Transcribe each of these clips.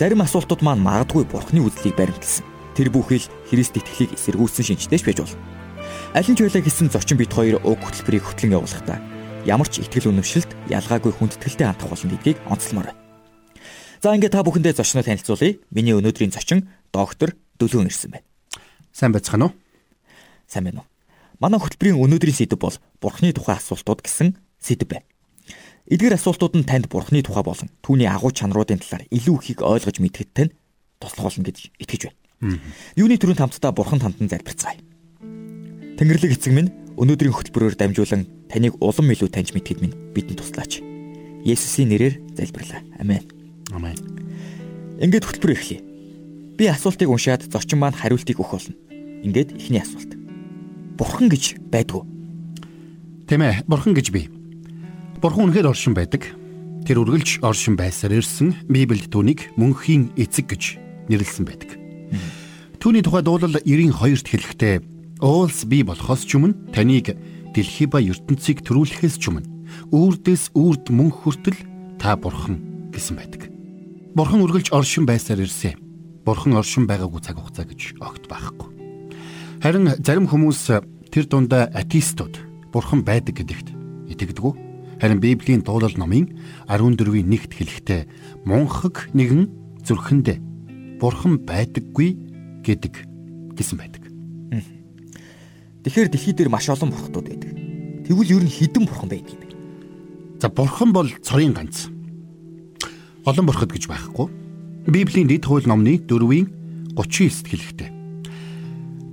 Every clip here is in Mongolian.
Зарим асуултууд маань магадгүй бурхны үзлийг баримтлсан. Тэр бүхэл Христ итгэлийг эсэргүүцсэн шинжтэйч байж болно. Алин ч байлаа гэсэн зочин бит хоёр уг хөтөлбөрийг хөтлөн явуулахдаа ямар ч итгэл үнэмшилт ялгаагүй хүндэтгэлтэй хандах болно гэдгийг онцлмоор. За ингээд та бүхэндээ зочноо танилцуулъя. Миний өнөөдрийн зочин доктор Дөлөөн ирсэн байна. Сайн байцгаана уу? Сайн байна уу? Манай хөтөлбөрийн өнөөдрийн сэдэв бол Бурхны тухай асуултууд гэсэн сэдэв байна. Эдгээр асуултууд нь танд бурхны тухай болон түүний агуу чанаруудын талаар илүү ихийг ойлгож мэдхэд тань туслах болно гэж итгэж байна. Юуны төрөнд хамтдаа бурхан танд залбирцгаая. Тэнгэрлэг эцэг минь өнөөдрийн хөтөлбөрөөр дамжуулан таныг улам илүү таньж мэдхэд минь бидэнд туслаач. Есүсийн нэрээр залбирлаа. Амен. Амен. Ингээд хөтөлбөр эхлэе. Би асуултыг уншаад зочин маань хариултыг өгөх болно. Ингээд эхний асуулт. Бурхан гэж байдгүй. Тийм ээ, бурхан гэж бий. Бурхан үнэхээр оршин байдаг. Тэр үргэлж оршин байсаар ирсэн Библиэд түүнийг мөнхийн эцэг гэж нэрлсэн байдаг. Түүний тухай дуулал 92-т хэлэхдээ уулс бий болохоос ч өмнө таныг дэлхий ба ертөнцийг төрүүлэхээс ч өмнө үрдээс үрд мөнх хүртэл та бурхан гэсэн байдаг. Бурхан үргэлж оршин байсаар ирсэн. Бурхан оршин байгаагүй цаг хугацаа гэж огт байхгүй. Харин зарим хүмүүс тэр дундаа атеистууд бурхан байдаг гэдэгт итгэдэг Харин Библийн дуулал номын 14-ийн 1-т хэлэхдээ мунхаг нэгэн зүрхэндээ бурхан байдаггүй гэдэг гэсэн байдаг. Тэгэхээр дэлхий дээр маш олон бурхтууд байдаг. Тэгвэл ер нь хэдэн бурхан байдаг юм бэ? За бурхан бол цорын ганц. Олон бурхад гэж байхгүй. Библийн дэд хууль номны 4-ийн 39-т хэлэхдээ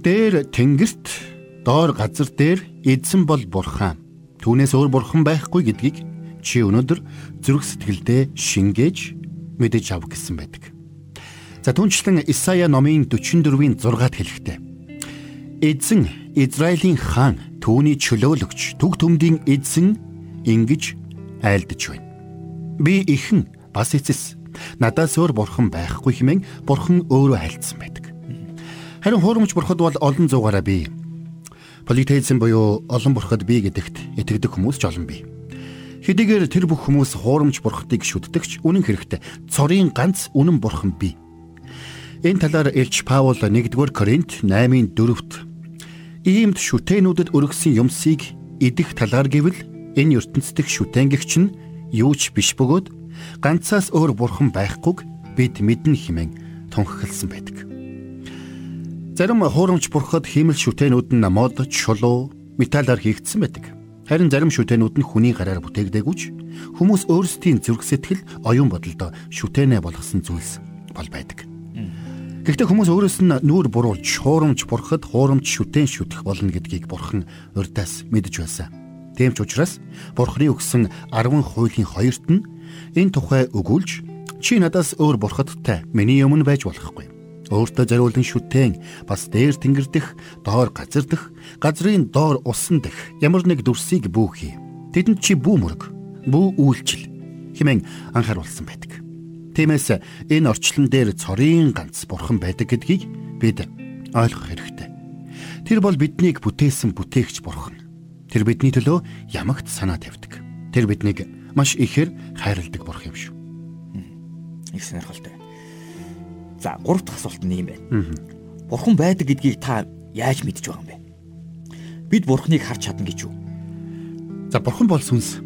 Дээр тэнгэрт доор газар дээр эзэн бол бурхан Түүнээс өөр бурхан байхгүй гэдгийг чи өнөөдөр зүрх сэтгэлдээ шингээж мэдэж ав гэсэн байдаг. За түнчлэн Исая номын 44-ийн 6-ад хэлэхдээ Эзэн Израилийн хаан түүний чөлөөлөгч төг төмдийн эзэн ингэж айлдж байна. Би ихэн бас эцэс надаас өөр бурхан байхгүй хэмээн бурхан өөрөө айлдсан байдаг. Харин хуурамч бурхад бол олон зуугаараа бий Политеизм буюу олон бурхад бий гэдэгт итгэдэг хүмүүс ч олон бий. Хэдийгээр тэр бүх хүмүүс хуурамч бурхадыг шүтдэгч үнэн хэрэгтээ цорын ганц үнэн бурхан бий. Энэ талаар Элч Паул 1-р Коринт 8-ын 4-т иймд шүтэнүүдэд өргөсөн юмсыг идэх талаар гэвэл энэ ертөнцийн шүтэнгэгч нь юу ч биш бөгөөд ганцаас өөр бурхан байхгүйг бид мэднэ хэмээн тунхагласан байдаг. Зарим хуурамч бурхад хиймэл шүтэнүүд нь мод, чулуу, металлаар хийгдсэн байдаг. Харин зарим шүтэнүүд нь хүний гараар бүтээгдээгүй хүмүүс өөрсдийн зүрх сэтгэл, оюун бодолдоо шүтэнэ болгосон зүйлс бол байдаг. Гэхдээ хүмүүс өөрөөс нь нүүр буруулж хуурамч бурхад хуурамч шүтэн шүтэх болно гэдгийг бурхан урдаас мэдэж байсан. Тийм ч учраас бурханы өгсөн 10 хуулийн хоёрт нь энэ тухай өгүүлж чи надаас өөр бурхадтай миний өмнө байж болохгүй Өөртөө зориулсан шүтэн бас дээр тэнгэр дэх, доор газар дэх, газрын доор усан дэх ямар нэг дүрсийг бүүхий. Тэдэнд чи бүү мөрөг, бүү үйлчил хэмээн анхааруулсан байдаг. Тиймээс энэ орчлон дээр цорын ганц бурхан байдаг гэдгийг бид ойлгох хэрэгтэй. Тэр бол биднийг бүтээсэн бүтээгч бурхан. Тэр бидний төлөө ямагт санаа тавьдаг. Тэр биднийг маш ихээр хайрладаг бурхан юм шүү. Их сонирхолтой. За гурав дахь асуулт нь юм байна. Бурхан байдаг гэдгийг та яаж мэдж байгаа юм бэ? Бид Бурханыг харж чадна гэж юу? За бурхан бол сүнс.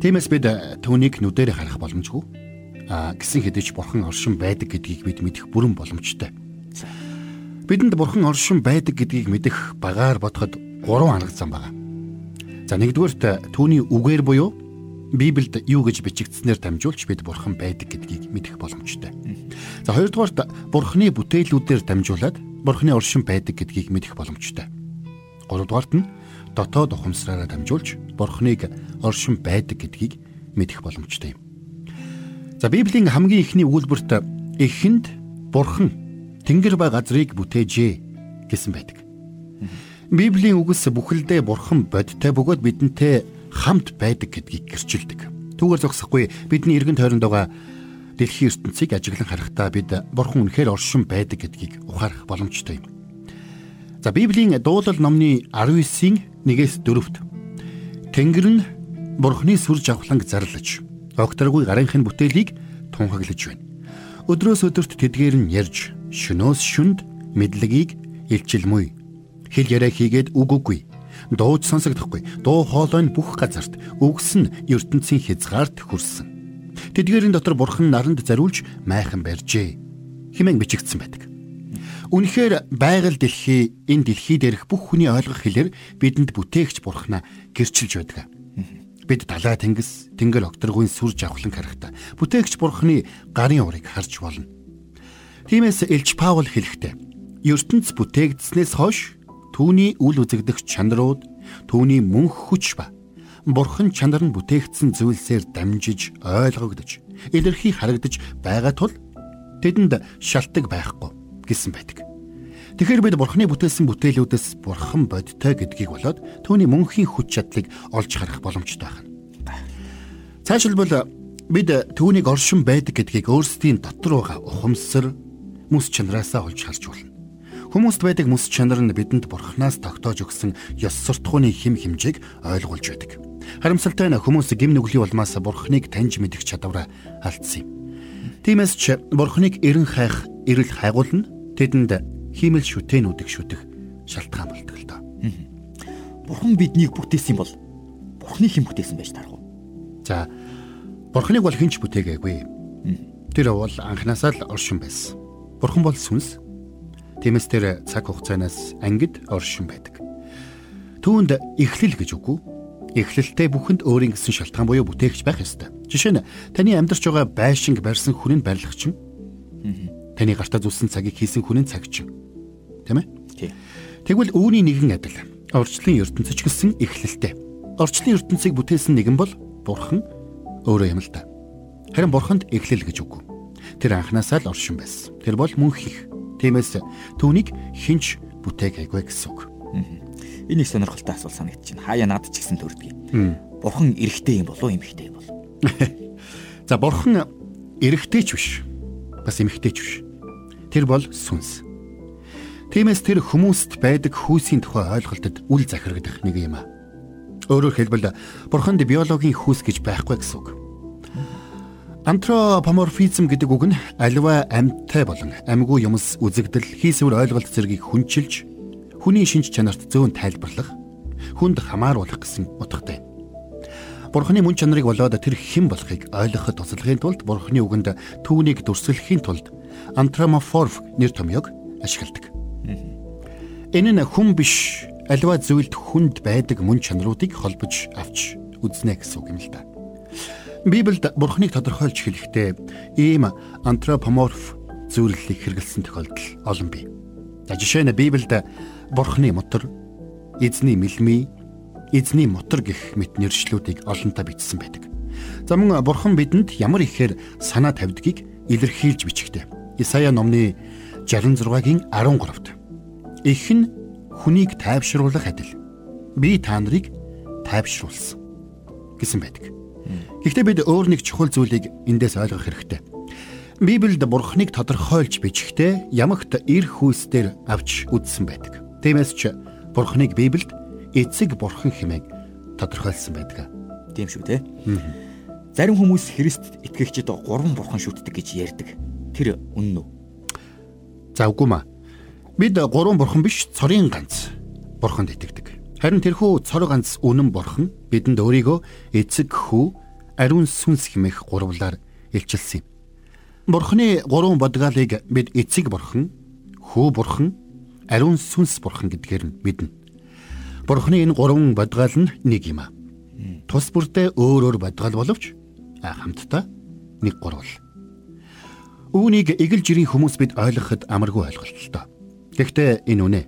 Тиймээс бид түүнийг нүдээр харах боломжгүй. А гисэн хэдиж бурхан оршин байдаг гэдгийг бид мэдэх бүрэн боломжтой. Бидэнд бурхан оршин байдаг гэдгийг мэдэх багаар бодоход гурван арга зам байна. За нэгдүгээрт түүний үгээр буюу Библиэд юу гэж бичигдснээр дамжуулж бид бурхан байдаг гэдгийг мэдэх боломжтой. За хоёрдугаарт бурханы бүтээлүүдээр дамжуулаад бурханы оршин байдаг гэдгийг мэдэх боломжтой. Гуравдугаарт нь дотоод ухамсараараа дамжуулж бурханыг оршин байдаг гэдгийг мэдэх боломжтой юм. За Библийн хамгийн ихний өгүүлбэрт эхэнд Бурхан Тэнгэр ба газрыг бүтээжээ гэсэн байдаг. Библийн үгс бүхэлдээ Бурхан бодтой бөгөөд бидэнтэй хамт байдаг гэдгийг гэрчилдэг. Түүгээр зогсохгүй бидний эргэн тойронд байгаа дэлхийн ертөнцийг ажиглан харахтаа бид Бурхан үнэхээр оршин байдаг гэдгийг ухаарах боломжтой юм. За Библийн дуулал номны 19-ийн 1-ээс 4-т Тэнгэр нь Бурханы сүр жавхланг зарлаж огторгүй гарынхын бүтээлийг тунхаглаж байна. Өдрөөс өдөрт тэдгээр нь ярьж, шөнөөс шүнд мэдлэгийг илчилмүй. Хэл яриа хийгээд үг үгүй. Дууж сонсогдохгүй. Дуу хоолой нь бүх газарт үгс нь ертөнцийн хязгаарт хүрсэн. Тэдгээрийн дотор бурхан наранд зариулж майхан барьжээ. Химэн бичигдсэн байдаг. Үнэхээр байгаль дэлхий энэ дэлхий дээрх бүх хүний ойлгох хэлээр бидэнд бүтээгч бурхнаа гэрчилж байдаг бид далай тэнгис тэнгэр окторгүйн сүр жавхлан харахта бүтээгч бурхны гарын урыг харж болно. Тиймээс Элч Паул хэлэхдээ ертөнц бүтээгдснээс хойш түүний үл үзэгдэх чанарууд түүний мөнх хүч ба бурхан чанар нь бүтээгдсэн зүйлсээр дамжиж ойлгогдож илэрхий харагдаж байгаа тул тэдэнд шалтгаан байхгүй гэсэн байдаг. Тэгэхээр бид Бурхны бүтээсэн бүтээлүүдээс Бурхан бодтой гэдгийг болоод түүний мөнхийн хүч чадлыг олж харах боломжтой байна. Цаашилбал бид түүнийг оршин байдаг гэдгийг өөрсдийн дотор байгаа ухамсар мэс чанараасаа олж харж болно. Хүмүүст байдаг мэс чанар нь бидэнд Бурханаас тогтоож өгсөн ёс суртахууны хим хэмжээг ойлгуулж байдаг. Харамсалтай нь хүмүүс гим нүглийн улмаас Бурханыг таньж мэдэх чадвараа алдсан юм. Тиймээс ч Бурханыг эрен хайх, эрэл хайгуулна тэдэнд хиймэл шүтэнүүдийг шүтэх шалтгаан болдог л доо. Бурхан биднийг бүтээсэн бол Бурханы хэн бүтээсэн байж таарах уу? За Бурханыг бол хинч бүтээгээгүй. Тэр бол анханасаа л оршин байсан. Бурхан бол сүнс. Тиймээс тэр цаг хугацаанаас ангид оршин байдаг. Түүнд эхлэл гэж үгүй. Эхлэлтэй бүхэнд өөрийн гэсэн шалтгаан буюу бүтээгч байх ёстой. Жишээ нь таны амьдарч байгаа байшинг барьсан хүн нь барилгачин. Таны гартаа зүссэн цагийг хийсэн хүн нь цагчин тийм ээ? Тий. Тэгвэл үүний нэгэн адил орчлын ертөнцөч гэсэн эхлэлтэй. Орчлын ертөнцийг бүтээсэн нэгэн бол Бурхан өөрөө юм л та. Харин Бурханд эхлэл гэж үгүй. Тэр анханасаа л оршин байсан. Тэр бол мөнх их. Тиймээс түүнийг хинч бүтээгээгүй гэсэн үг. Энэ их сонирхолтой асуулт санагдаж байна. Хаяа над ч гэсэн төрдөг. Бурхан эрэгтэй юм болов уу эмэгтэй юм болов? За бурхан эрэгтэй ч биш. Бас эмэгтэй ч биш. Тэр бол сүнс. Тиймээс тэр хүмүүст байдаг хүүсийн тухай ойлголтод үл захирагдах нэг юм аа. Өөрөөр хэлбэл бурханд биологийн хүүс гэж байхгүй гэсэн үг. Антропоморфизм гэдэг үг нь аливаа амьттай болон амьгүй юмс үзэгдэл хийсвэр ойлголт зэргийг хүнчилж хүний шинж чанарт зөөн тайлбарлах, хүнд хамааруулах гэсэн утгатай. Бурхны мөн чанарыг болоод тэр хэн болохыг ойлгоход тусалахын тулд Бурхны үгэнд түүнийг дүрслэхийн тулд антропоморф нэр томьёог ашигладаг. Энэ нь хүн биш аливаа зүйлд хүнд байдаг мөн чанаруудыг холбож авч үзнэ гэсэн үг юм л да. Библиэд Бурхныг тодорхойлж хэлэхдээ ийм антропоморф зүйлийг хэрэгэлсэн тохиолдол олон бий. За жишээ нь Библиэд Бурхны мотор, эзний мэлми, эзний мотор гэх мэт нэршлүүдийг олонтаа бичсэн байдаг. За мөн Бурхан бидэнд ямар ихээр санаа тавьдгийг илэрхийлж бичгтээ. Исая номны 66-гийн 13-т Их нь хүнийг тайвшруулах адил. Би та нарыг тайвшруулсан гэсэн байдаг. Гэхдээ бид өөр нэг чухал зүйлийг эндээс ойлгох хэрэгтэй. Библиэд Бурхныг тодорхойлж бичгтээ ямагт эр хүүсдэр авч үзсэн байдаг. Тиймээс ч Бурхныг Библиэд эцэг Бурхан хэмээн тодорхойлсон байдаг. Тийм шүү те. Зарим хүмүүс Христ итгэгчид гурван бурхан шүтдэг гэж ярьдаг. Тэр үнэн үү? За үгүй маа. Бид гурван бурхан биш цорын ганц бурханд итгэдэг. Харин тэрхүү цор ганц үнэн бурхан бидэнд өөрийгөө эцэг хүү ариун сүнс хэмээх гурвлаар илчилсэн юм. Бурханы гурван бодгалыг бид эцэг бурхан, хүү бурхан, ариун сүнс бурхан гэдгээр нь мэднэ. Бурханы энэ гурван бодгал нь нэг юм аа. Тус бүртээ өөр өөр бодгал боловч хамтдаа нэг гурвал. Үүнийг эгэл жирийн хүмүүс бид ойлгоход амаргүй ойлголттой. Гэхдээ энэ үнэ.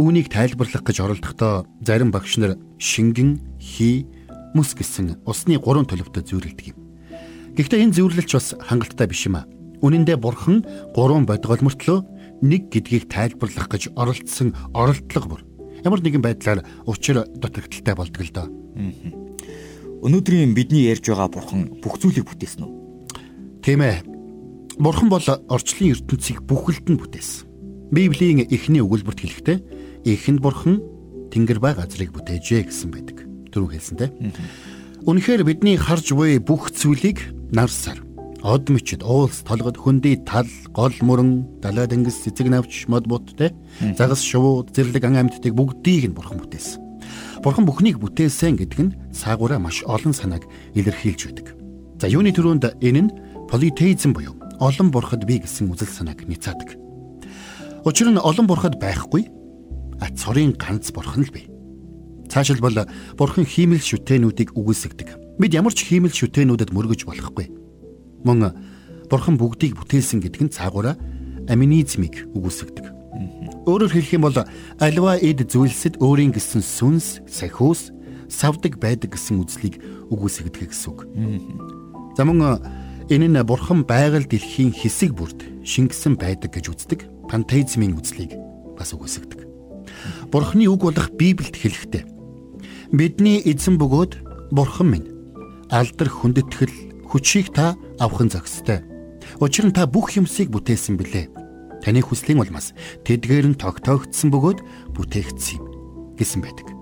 Үүнийг тайлбарлах гэж оролдохдоо зарим багш нар шингэн, хий, мөс гэсэн усны гурван төлөвтэй зүйрлдэг юм. Гэхдээ энэ зөвлөлч бас хангалттай биш юм а. Үнэн дээр бурхан гурван бодгол мөртлөө нэг гэдгийг тайлбарлах гэж оролцсон оролдлого бүр ямар нэгэн байдлаар учир дутагдaltaй болдог л доо. Өнөөдрийн бидний ярьж байгаа бурхан бүх зүйлийг бүтээсэн үү? Тийм ээ. Бурхан бол орчлын ертөнцийг бүхэлд нь бүтээсэн. Библийн эхний өгүүлбэрт хэлэхдээ эхэнд бурхан тэнгэр ба газрыг бүтээжээ гэсэн байдаг. Түрүү хэлсэнтэй. Үнэхээр бидний харж буй бүх зүйлийг нар сар од мөчд уулс толгод хөндөй тал гол мөрөн далай дэнгис цэцэг навч мод буттэй загас шувууд зэрлэг ан амьтдыг бүгдийг нь бурхан бүтээсэн. Бурхан бүхнийг бүтээсэн гэдэг нь цаагаараа маш олон санааг илэрхийлж байдаг. За юуны төрөнд энэ нь политеизм буюу олон бурхад бий гэсэн үзэл санааг нийцаадаг. Учир нь олон бурхад байхгүй а цорын ганц бурхан л бий. Цаашилбал бурхан хиймэл шүтэнүүдийг үгүйсгдэг. Бид ямар ч хиймэл шүтэнүүдэд мөргөж болохгүй Мөн бурхан бүгдийг бүтээсэн гэдэг нь цаагаараа аминизмыг үгүйсгдэг. Өөрөөр хэлэх юм бол альва эд зүйлсэд өөрийн гэсэн сүнс, сахиус, савдаг байдаг гэсэн үзлийг үгүйсгдэг гэсэн үг. За мөн энэ нь бурхан байгаль дэлхийн хэсэг бүрд шингэсэн байдаг гэж үздэг пантеизмын үзлийг бас үгүйсгдэг. Бурханы үг болох Библиэд хэлэхдээ бидний эзэн бөгөөд бурхан минь алдар хүндэтгэл хүчийг та авахын зохистой. Учир нь та бүх юмсыг бүтээсэн билээ. Таны хүслийн улмаас тэдгээр нь тогтоогдсон бөгөөд бүтээгдсэн юм гэсэн байдаг.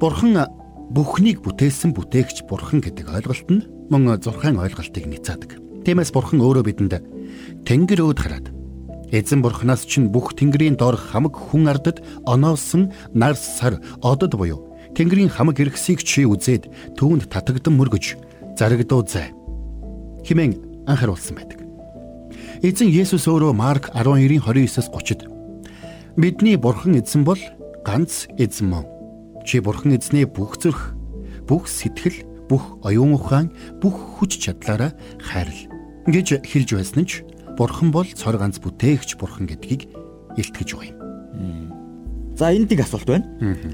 Бурхан бүхнийг бүтээсэн бүтээгч бурхан гэдэг ойлголт нь мөн зурхайн ойлголтыг нийцаадаг. Тиймээс бурхан өөрөө бидэнд тэнгэр өөд хараад эзэн бурханаас чинь бүх тэнгэрийн дор хамаг хүн ардад оноолсон нар сар одод буюу тэнгэрийн хамаг эргэсийг чи үзээд түүнд татагдан мөргөж зарагдуу зай химэн анхааруулсан байдаг. Эзэн Есүс өөрөө Марк 12-ийн 29-с 30-д бидний бурхан эзэн бол ганц эзэн мөн. Чи бурхан эзнээ бүх зүрх, бүх сэтгэл, бүх оюун ухаан, бүх хүч чадлаараа хайрл гэж хэлж байсан нь ч бурхан бол цор ганц бүтээгч бурхан гэдгийг илтгэж байгаа юм. За энд нэг асуулт байна.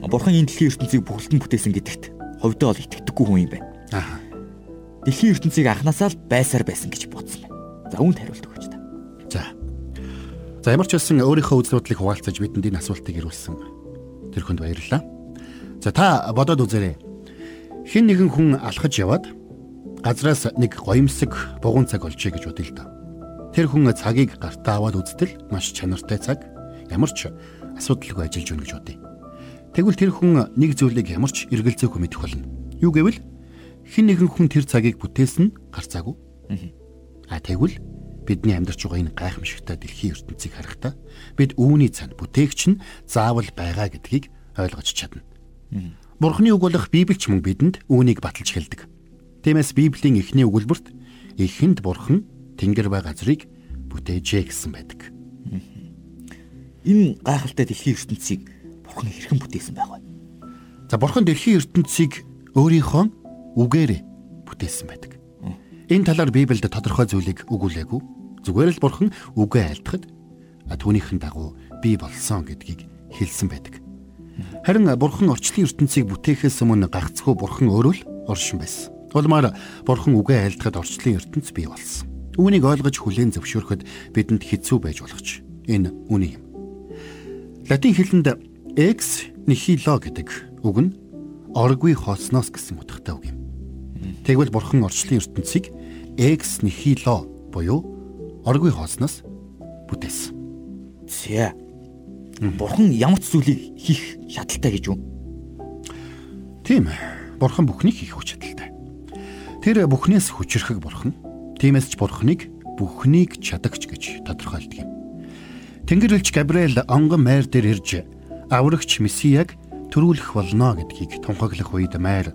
Бурхан энэ дэлхийн ертөнцийг бүхэлдэн бүтээсэн гэдэгт хувьдаа бол итгэдэггүй хүн юм байна. Аа дэлхийн ертөнцийг анханасаа л байсаар байсан гэж бодсон байна. За үүнд хариулт өгөөч та. За. За ямар ч хэлсэн өөрийнхөө үзэл бодлыг хуваалцаж бидэнд энэ асуултыг ирүүлсэн тэр хүнд баярлалаа. За та бодоод үзээрэй. Хин нэгэн хүн алхаж яваад газраас нэг гоёмсог бугуун цаг олжээ гэж бодъё л доо. Тэр хүн цагийг гартаа аваад үзтэл маш чанартай цаг ямар ч асуудалгүй ажиллаж өгнө гэж бодъё. Тэгвэл тэр хүн нэг зүйлийг ямар ч эргэлзээгүй мэдэх болно. Юу гэвэл хин нэгэн хүн тэр цагийг бүтээсэн гарцаагүй. А тэгвэл бидний амьдарч байгаа энэ гайхамшигтай дэлхийн ертөнцийг харахтаа бид үүний цанд бүтээгч нь заавал байгаа гэдгийг ойлгож чадна. Бурхны үг болох Библич мөн бидэнд үүнийг баталж хэлдэг. Тиймээс Библийн эхний өгүүлбэрт эхэнд Бурхан Тэнгэр ба газрыг бүтээжээ гэсэн байдаг. Энэ гайхалтай дэлхийн ертөнцийг Бурхан хэрхэн бүтээсэн байх вэ? За Бурхан дэлхийн ертөнцийг өөрийнхөө үгээрээ бүтээсэн байдаг. Энэ талаар Библиэд тодорхой зүйлийг өгүүлээгүй. Зүгээр л бурхан үгээ айлтгахад түүнийхэн дагуу бий болсон гэдгийг хэлсэн байдаг. Харин бурхан орчлын ертөнцийг бүтээхээс өмнө гагцхүү бурхан өөрөө л оршин байсан. Улмаар бурхан үгээ айлтгахад орчлын ертөнц бий болсон. Үүнийг ойлгож хүлээн зөвшөөрөхөд бидэнд хэцүү байж болох ч энэ үний юм. Латин хэлэнд ex nihilo гэдэг үг нь оргүй хоосноос гэсэн утгатай үг юм. Тэгвэл бурхан орчлын ертөнцийг экс нихило буюу оргүй хоосноос бүтээсэн. Зэ. Бурхан ямар ч зүйлийг хийх чадaltaй гэж үү? Тийм. Бурхан бүхнийг хийх хүч чадaltaй. Тэр бүхнээс хүчрхэг бурхан. Тиймээс ч бурханыг бүхнийг чадагч гэж тодорхойлдог юм. Тэнгэрлэгч Габриэл онгон майр дээр ирж аврагч Месияг төрүүлэх болно гэдгийг тунхаглах үед майр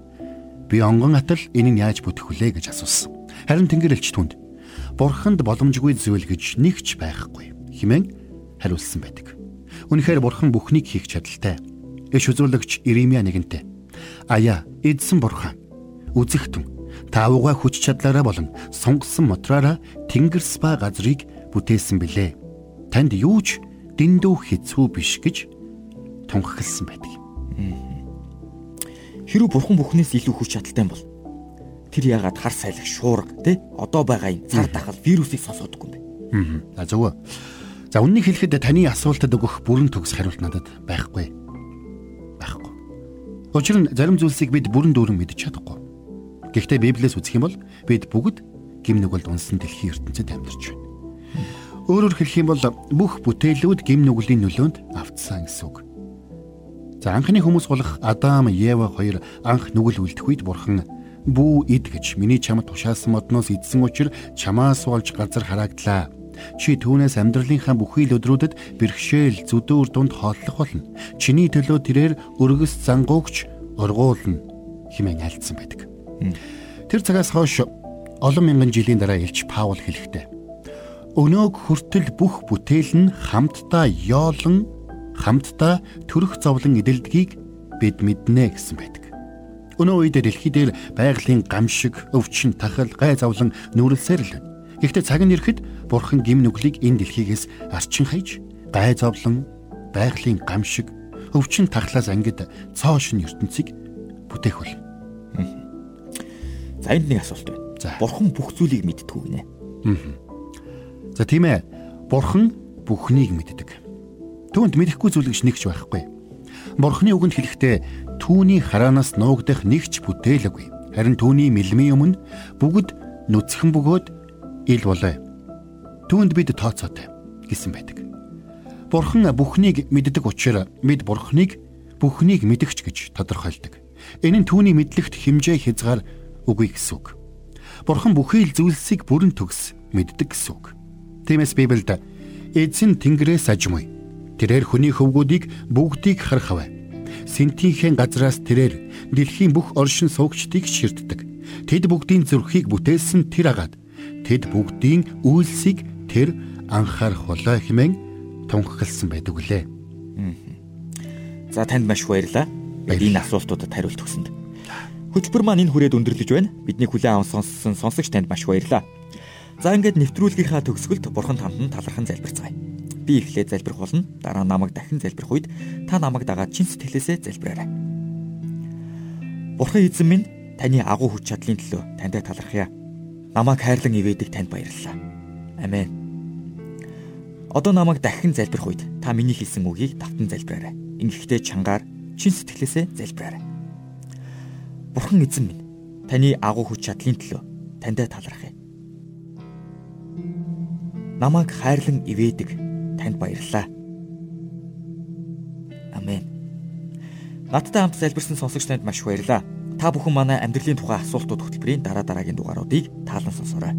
Би онгон атал энийг яаж бүтэх вүлээ гэж асуусан. Харин Тэнгэр элч түнд Бурханд боломжгүй зүйл гэж нэг ч байхгүй хэмээн хариулсан байдаг. Үнэхээр Бурхан бүхнийг хийх чадaltaй. Иш үзүүлэгч Иремья нэгэнтээ Аяа, эдсэн Бурхан үзэгтэн таавууга хүч чадлаараа болон сунгасан мотраараа тэнгэрс ба газрыг бүтээсэн билээ. Танд юу ч дэндүү хэцүү биш гэж тунхагласан байдаг. Хэрвээ бурхан бүхнээс илүү хүч чадалтай бол тэр яагаад хар сайлах шуурга тий одоо байгаа энэ цар тахал вирусыг сонсоодгүй юм бэ? Аа зөв. За үннийг хэлэхэд таны асуултад өгөх бүрэн төгс хариулт надад байхгүй. Байхгүй. Учир нь зарим зүйлсийг бид бүрэн дүүрэн мэдчих чадахгүй. Гэхдээ Библиэс үзэх юм бол бид бүгд гим нүгэлд унсан дэлхийн ертөнцид амьдарч байна. Өөрөөр хэлэх юм бол бүх бүтээлүүд гим нүглийн нөлөөнд автсан гэсэн үг. За анхны хүмүүс болох Адам, Ева хоёр анх нүгэл үлдэх үед бурхан бүү ид гэж миний чамд тушаасан модноос идсэн учраас чамаас болж газар харагдлаа Чи түүнээс амьдралынхаа бүхий л өдрүүдэд бэрхшээл зүдүүр дунд хооллох болно. Чиний төлөө тэрээр өргөс зангуугч ургуулна хэмээн альцсан байдаг. Тэр цагаас хойш олон мянган жилийн дараа Илч Паул хэлэхдээ өнөөг хүртэл бүх бүтээл нь хамтдаа ёолон хамтдаа төрөх зовлон эдэлдгийг бид мэднэ гэсэн байдаг. Өнөө үед дэлхий дээр байгалийн гамшиг, өвчин, тахал, гай завлан нүрэлсээр л байна. Гэхдээ цаг нь ирэхэд Бурхан гим нүглийг энэ дэлхийгээс арчин хаяж, гай зовлон, байгалийн гамшиг, өвчин тахлаас ангид цоошин ертөнцийг бүтээх болно. За энд нэг асуулт байна. За Бурхан бүх зүйлийг мэддэг гинэ. За тийм ээ. Бурхан бүхнийг мэддэг. Түүнд мэдэхгүй зүйл гэж нэгч байхгүй. Бурханы үгэнд хэлэхдээ түүний хараанаас нуугдах нэгч бүтээлгүй. Харин түүний мэлмийн өмнө бүгд нүцгэн бөгөөд ил болоо. Түүнд бид тооцоотой гэсэн байдаг. Бурхан бүхнийг мэддэг учраас бид Бурханыг бүхнийг мэдгч гэж тодорхойлдог. Энэ нь түүний мэдлэгт хэмжээ хязгаар үгүй гэсэн үг. Бурхан бүхий л зүйлсийг бүрэн төгс мэддэг гэсэн үг. Тиймээс Библиэд эзэн тэнгэрээс ажимуй. Тэрээр хүний хөвгүүдийг бүгдийг харахав. Синтийнхээ газраас тэрээр дэлхийн бүх оршин суугчдыг ширтдэг. Тэд бүгдийн зүрхийг бүтээсэн тэр агаад тэд бүгдийн үйлсийг тэр анхаарах болоо хэмээн тунхагласан байдаг үлээ. За танд маш баярлалаа. Энэ асуултуудад хариулт өгсөнд. Хөтөлбөр маань энэ хүрээд өндөрлөж байна. Бидний хүлээн сонссон сонсогч танд маш баярлалаа. За ингээд нэвтрүүлгийнхаа төгсгөлд бурхан танд нь талархан залбирцгаая. Би эхлээд залбирх болно. Дараа намайг дахин залбирх үед та намайг дагаад чин сэтгэлээсээ залбираарай. Бурхан эзэн минь таны агуу хүч чадлын төлөө таньд талархъя. Намайг хайрлан ивэдэг танд баярлалаа. Амен. Одоо намайг дахин залбирх үед та миний хэлсэн үгийг давтан залбираарай. Ингэхдээ чангаар чин сэтгэлээсээ залбираарай. Бурхан эзэн минь таны агуу хүч чадлын төлөө танд талархъя. Намайг хайрлан ивэдэг танд баярлалаа. Амен. Надтай хамт залбирсан сонсогч танд маш баярлалаа. Та бүхэн манай амьдралын тухай асуултууд хөтөлбөрийн дараа дараагийн дугааруудыг таалан сонсоорой.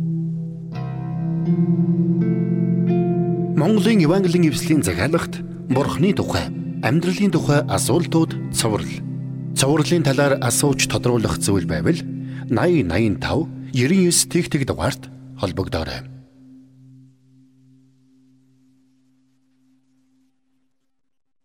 Монголын Евангелийн эвслийн захиалагт Бурхны тухай, амьдралын тухай асуултууд цоврал. Цоврлын талаар асууж тодруулах зүйл байвал 8085 99 тэгтэг дугаард холбогдоорой.